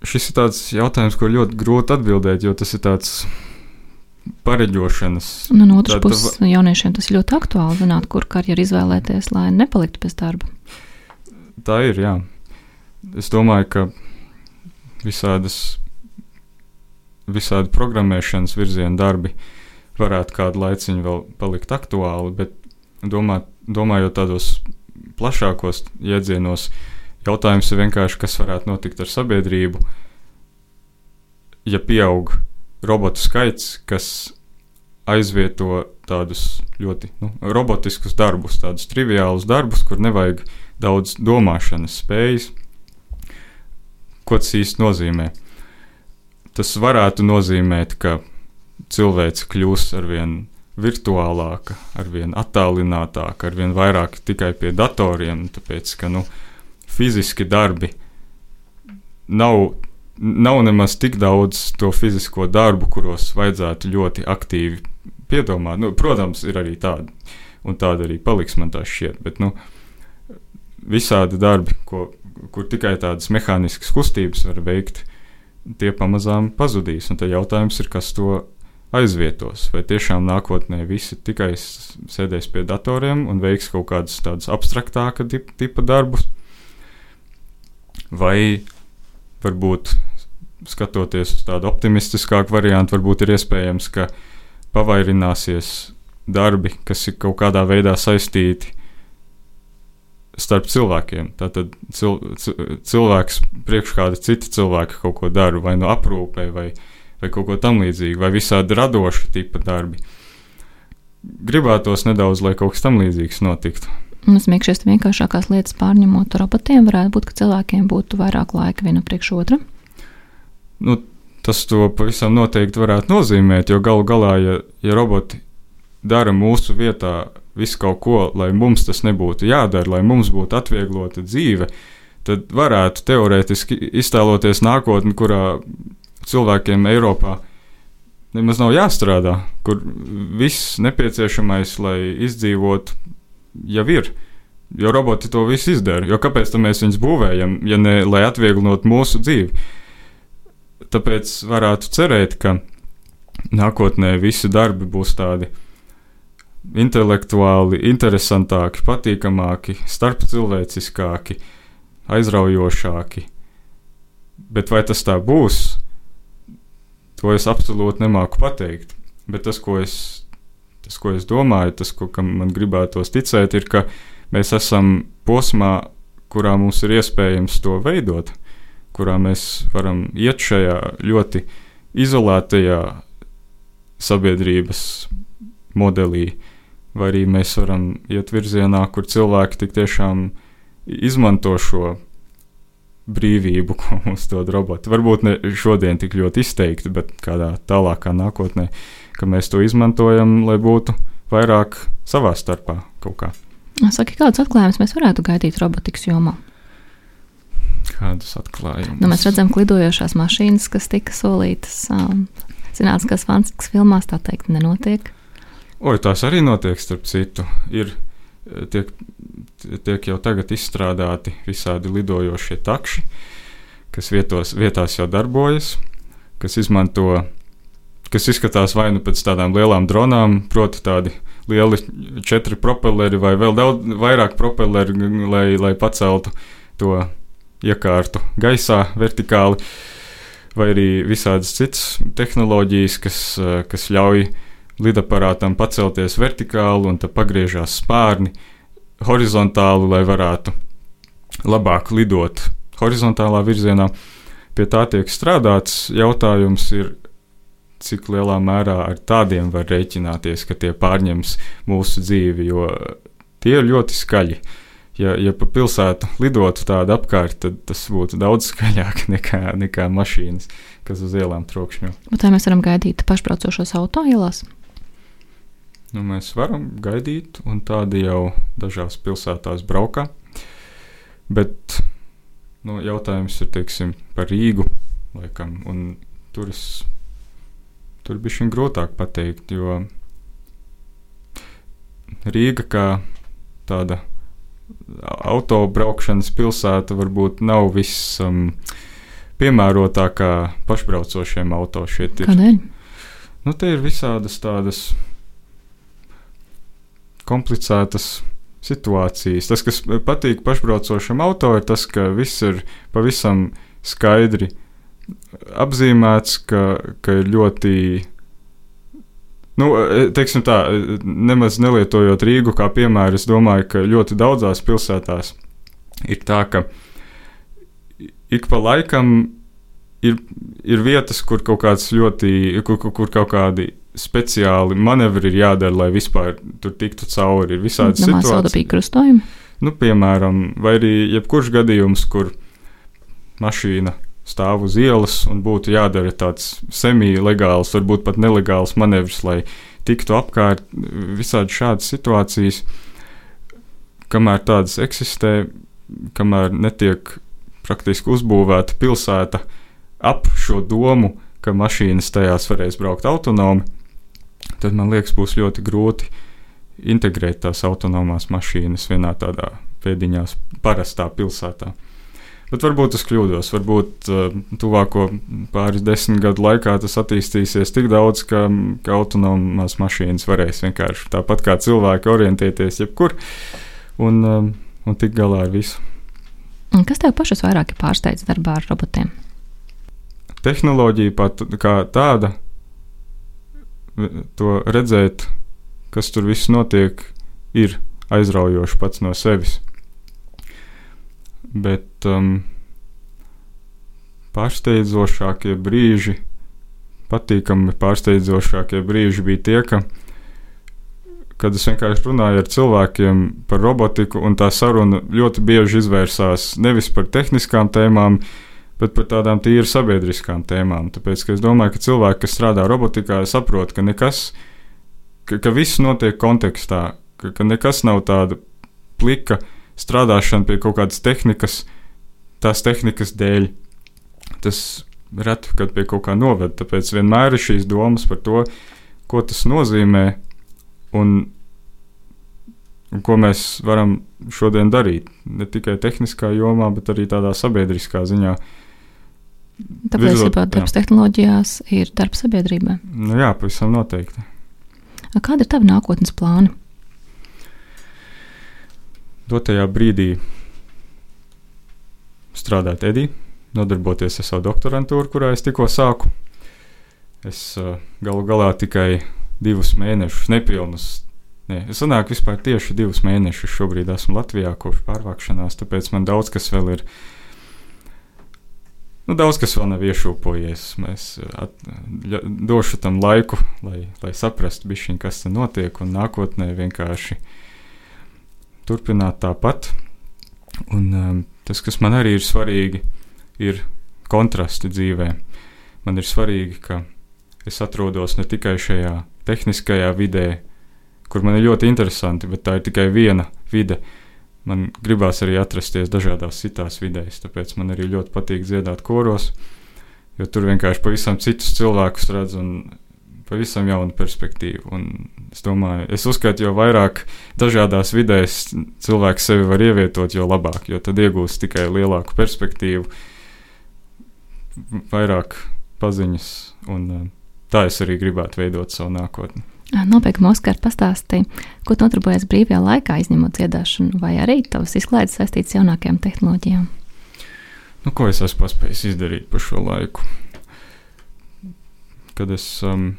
šis ir tāds jautājums, ko ļoti grūti atbildēt, jo tas ir tāds pareģošanas. Nu, no otras puses, tā... jauniešiem tas ir ļoti aktuāli zināt, kur karjeru izvēlēties, lai nepaliktu bez darba. Tā ir, jā. Es domāju, ka visādas, visādi programmēšanas virziena darbi varētu kādu laiciņu vēl palikt aktuāli, bet domāt, domājot tādos plašākos iedzienos, jautājums ir vienkārši, kas varētu notikt ar sabiedrību, ja pieaug robotu skaits, kas aizvieto tādus ļoti nu, robotiskus darbus, tādus triviālus darbus, kur nevajag daudz domāšanas spējas. Ko tas īsti nozīmē? Tas varētu nozīmēt, ka cilvēks kļūs ar vien virtuālāka, ar vien attālinātāka, ar vien vairāk tikai pie datoriem, tāpēc ka nu, fiziski darbi nav, nav nemaz tik daudz to fizisko darbu, kuros vajadzētu ļoti aktīvi piedomāt. Nu, protams, ir arī tādi, un tāda arī paliks man tā šķiet, bet nu, visādi darbi, ko, kur tikai tādas mehāniskas kustības var veikt, tie pamazām pazudīs. Un tad jautājums ir, kas to aizvietos. Vai tiešām nākotnē visi tikai sēdēs pie datoriem un veiks kaut kādus tādus abstraktāka tipa darbus, vai varbūt skatoties uz tādu optimistiskāku variantu, varbūt ir iespējams, ka pavairināsies darbi, kas ir kaut kādā veidā saistīti starp cilvēkiem. Tātad cil, cilvēks priekš kāda cita cilvēka kaut ko dara, vai nu no aprūpē, vai, vai kaut ko tamlīdzīgu, vai visādi radoši tipa darbi. Gribētos nedaudz, lai kaut kas tamlīdzīgs notiktu. Es domāju, ka šīs vienkāršākās lietas pārņemot robotiem, varētu būt, ka cilvēkiem būtu vairāk laika viena priekš otra. Nu, tas to pavisam noteikti varētu nozīmēt, jo galu galā, ja, ja roboti dara mūsu vietā visu kaut ko, lai mums tas nebūtu jādara, lai mums būtu atvieglota dzīve, tad varētu teorētiski iztēloties nākotni, kurā cilvēkiem Eiropā nemaz nav jāstrādā, kur viss nepieciešamais, lai izdzīvotu, jau ir. Jo roboti to visu izdara. Jo kāpēc mēs viņus būvējam, ja ne lai atvieglotu mūsu dzīvi? Tāpēc varētu cerēt, ka nākotnē visi darbi būs tādi intelektuāli interesantāki, patīkamāki, starpcilvēciskāki, aizraujošāki. Bet vai tas tā būs? To es absolūti nemāku pateikt. Bet tas, ko es, tas, ko es domāju, tas, ko man gribētos ticēt, ir, ka mēs esam posmā, kurā mums ir iespējams to veidot, kurā mēs varam iet šajā ļoti izolētajā sabiedrības modelī, vai arī mēs varam iet virzienā, kur cilvēki tik tiešām izmanto šo brīvību, ko mums dod roboti. Varbūt ne šodien tik ļoti izteikti, bet kādā tālākā nākotnē, ka mēs to izmantojam, lai būtu vairāk savā starpā kaut kā. Saki, kādus atklājumus mēs varētu gaidīt robotikas jomā? Kādus atklājumus? Nu, mēs redzam, ka lidojošās mašīnas, kas tika solītas um, zinātniskās fantastikas filmās, tā teikt, nenotiek. Oi, tās arī notiek, starp citu. Ir tiek, tiek jau tagad izstrādāti visādi lidojošie takši, kas vietos, vietās jau darbojas, kas izmanto, kas izskatās vai nu pēc tādām lielām dronām, proti tādi lieli četri propelleri vai vēl daudz vairāk propelleri, lai, lai paceltu to iekārtu gaisā vertikāli, vai arī visādas citas tehnoloģijas, kas, kas ļauj lidaparātam pacelties vertikāli un tad pagriežās spārni horizontāli, lai varētu labāk lidot horizontālā virzienā. Pie tā tiek strādāts. Jautājums ir, cik lielā mērā ar tādiem var rēķināties, ka tie pārņems mūsu dzīvi, jo tie ir ļoti skaļi. Ja, ja pa pilsētu lidotu tādu apkārt, tad tas būtu daudz skaļāk nekā, nekā mašīnas, kas uz ielām trokšņo. Bet vai mēs varam gaidīt pašbraucošos autoielās? Nu, mēs varam gaidīt, un tādi jau dažās pilsētās braukā. Bet nu, jautājums ir teiksim, par Rīgu. Laikam, tur es, tur bija šī grūtāk pateikt, jo Rīga kā tāda autobraukšanas pilsēta varbūt nav viss um, piemērotākā pašbraucošiem auto šeit. Ir. Kādēļ? Nu, te ir visādas tādas komplicētas situācijas. Tas, kas patīk pašbraucošam auto, ir tas, ka viss ir pavisam skaidri apzīmēts, ka, ka ir ļoti. Nu, e, teiksim tā, e, nemaz nelietojot Rīgu kā piemēru, es domāju, ka ļoti daudzās pilsētās ir tā, ka ik pa laikam ir, ir vietas, kur kaut kāds ļoti, kur, kur, kur kaut kādi speciāli manevri ir jādara, lai vispār tur tiktu cauri. Ir visādi situācijas. krustojumi. Nu, piemēram, vai arī jebkurš gadījums, kur mašīna stāv uz ielas un būtu jādara tāds semi-legāls, varbūt pat nelegāls manevrs, lai tiktu apkārt visādi šādas situācijas, kamēr tādas eksistē, kamēr netiek praktiski uzbūvēta pilsēta ap šo domu, ka mašīnas tajās varēs braukt autonomi, tad man liekas, būs ļoti grūti integrēt tās autonomās mašīnas vienā tādā pēdiņās parastā pilsētā. Bet varbūt es kļūdos. Varbūt uh, tuvāko pāris desmit gadu laikā tas attīstīsies tik daudz, ka, ka autonomās mašīnas varēs vienkārši tāpat kā cilvēki orientēties jebkur un, um, un tikt galā ar visu. Kas tev pašus vairāk ir pārsteidz darbā ar robotiem? Tehnoloģija pat kā tāda, to redzēt, kas tur viss notiek, ir aizraujoši pats no sevis bet um, pārsteidzošākie brīži, patīkami pārsteidzošākie brīži bija tie, ka, kad es vienkārši runāju ar cilvēkiem par robotiku, un tā saruna ļoti bieži izvērsās nevis par tehniskām tēmām, bet par tādām tīri sabiedriskām tēmām. Tāpēc es domāju, ka cilvēki, kas strādā robotikā, saprot, ka nekas, ka, ka viss notiek kontekstā, ka, ka nekas nav tāda plika strādāšana pie kaut kādas tehnikas, tās tehnikas dēļ. Tas reti, kad pie kaut kā noved. Tāpēc vienmēr ir šīs domas par to, ko tas nozīmē un, un ko mēs varam šodien darīt. Ne tikai tehniskā jomā, bet arī tādā sabiedriskā ziņā. Tāpēc, Virzot, ja darbs jā. tehnoloģijās ir darbs sabiedrībā. Nu jā, pavisam noteikti. Kāda ir tava nākotnes plāna? Dotajā brīdī strādāt Edī, nodarboties ar savu doktorantūru, kurā es tikko sāku. Es uh, galu galā tikai divus mēnešus, nepilnus. Nē, es sanāku vispār tieši divus mēnešus. Šobrīd esmu Latvijā kopš pārvākšanās, tāpēc man daudz kas vēl ir. Nu, daudz kas vēl nav iešūpojies. Es at, ļa, došu tam laiku, lai, lai saprastu, bišķiņ, kas tur notiek, un nākotnē vienkārši uh, turpināt tāpat. Un, um, tas, kas man arī ir svarīgi, ir kontrasti dzīvē. Man ir svarīgi, ka es atrodos ne tikai šajā tehniskajā vidē, kur man ir ļoti interesanti, bet tā ir tikai viena vide. Man gribās arī atrasties dažādās citās vidēs, tāpēc man arī ļoti patīk dziedāt koros, jo tur vienkārši pavisam citus cilvēkus redzu un pavisam jaunu perspektīvu. Un es domāju, es uzskatu, jo vairāk dažādās vidēs cilvēks sevi var ievietot, jo labāk, jo tad iegūst tikai lielāku perspektīvu, vairāk paziņas, un eh, tā es arī gribētu veidot savu nākotni. Nopietni, Oskar, pastāstīja, ko tu nodarbojies brīvajā laikā, izņemot dziedāšanu, vai arī tavs izklaides saistīts jaunākajām tehnoloģijām? Nu, ko es esmu paspējis izdarīt pa šo laiku? Kad es um,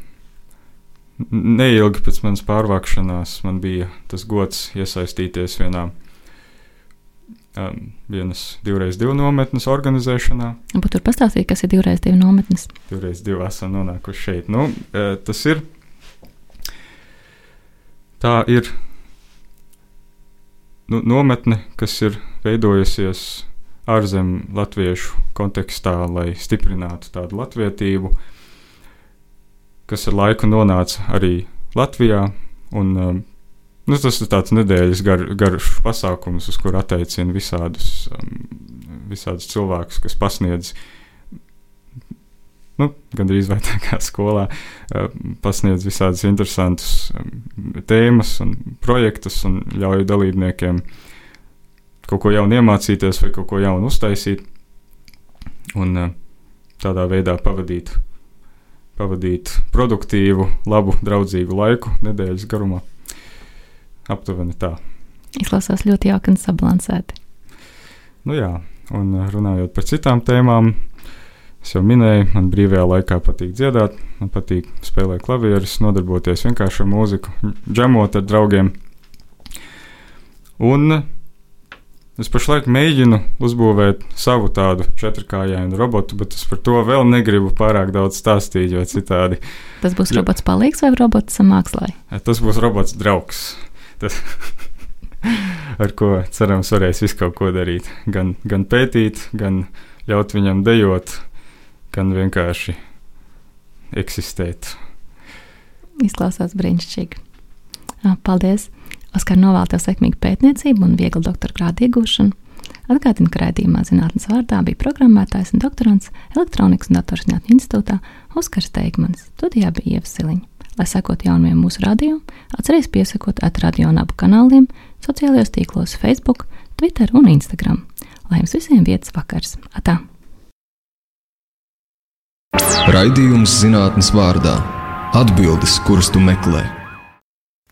neilgi pēc manas pārvākšanās man bija tas gods iesaistīties vienā um, vienas divreiz divu nometnes organizēšanā. Bet tur pastāstīja, kas ir divreiz divu nometnes. Divreiz divu esam nonākuši šeit. Nu, e, tas ir. Tā ir nu, nometne, kas ir veidojusies ārzemju latviešu kontekstā, lai stiprinātu tādu latvietību. Uh, kas ar laiku nonāca arī Latvijā. Un, um, nu, tas ir tāds nedēļas gar, garš pasākums, uz kuru atteicina visādus, um, visādus cilvēkus, kas pasniedz. Nu, Gan drīz vai tā kā skolā uh, pasniedz visādas interesantas um, tēmas un projektus un ļauj dalībniekiem kaut ko jaunu iemācīties vai kaut ko jaunu uztaisīt un uh, tādā veidā pavadīt pavadīt produktīvu, labu, draudzīgu laiku nedēļas garumā. Aptuveni tā. Izklausās ļoti jauki un sabalansēti. Nu jā, un runājot par citām tēmām, Es jau minēju, man brīvajā laikā patīk dziedāt, man patīk spēlēt klavierus, nodarboties vienkārši ar mūziku, džemot ar draugiem. Un es pašlaik mēģinu uzbūvēt savu tādu četrkājainu robotu, bet es par to vēl negribu pārāk daudz stāstīt, jo citādi. Tas būs robots palīgs vai robots mākslā? Tas būs robots draugs. Tas ar ko cerams varēs visu kaut ko darīt. Gan, gan pētīt, gan ļaut viņam dejot, gan vienkārši eksistēt. Izklausās brīnišķīgi. Paldies! Oskar novēl tev sekmīgu pētniecību un vieglu doktora grādu iegūšanu. Atgādinu, ka raidījumā zinātnes vārdā bija programmētājs un doktorants Elektronikas un datorzinātņu institūtā Oskars Teigmanis. Studijā bija Ieva Siliņa. Lai sekot jaunumiem mūsu radio, atcerieties piesakot atradio un abu kanāliem, sociālajos tīklos Facebook, Twitter un Instagram. Lai jums visiem vietas vakars! Atā! Raidījums zinātnes vārdā - atbildes, kuras tu meklē.